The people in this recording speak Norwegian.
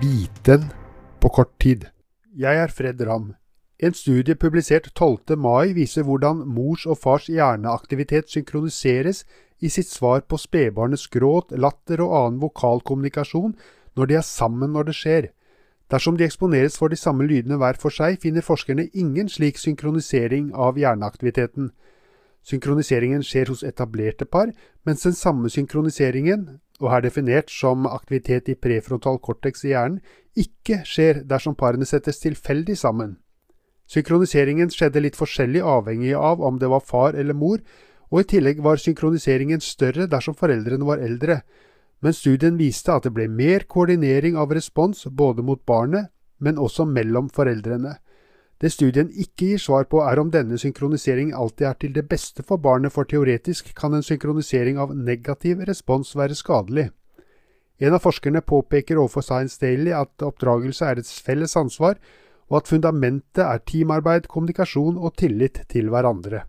Viten på kort tid. Jeg er Fred Ramm. En studie publisert 12. mai viser hvordan mors og fars hjerneaktivitet synkroniseres i sitt svar på spedbarnets gråt, latter og annen vokalkommunikasjon når de er sammen når det skjer. Dersom de eksponeres for de samme lydene hver for seg, finner forskerne ingen slik synkronisering av hjerneaktiviteten. Synkroniseringen skjer hos etablerte par, mens den samme synkroniseringen, og er definert som aktivitet i prefrontal cortex i hjernen, ikke skjer dersom parene settes tilfeldig sammen. Synkroniseringen skjedde litt forskjellig avhengig av om det var far eller mor, og i tillegg var synkroniseringen større dersom foreldrene var eldre, men studien viste at det ble mer koordinering av respons både mot barnet, men også mellom foreldrene. Det studien ikke gir svar på, er om denne synkroniseringen alltid er til det beste for barnet, for teoretisk kan en synkronisering av negativ respons være skadelig. En av forskerne påpeker overfor Science Daily at oppdragelse er et felles ansvar, og at fundamentet er teamarbeid, kommunikasjon og tillit til hverandre.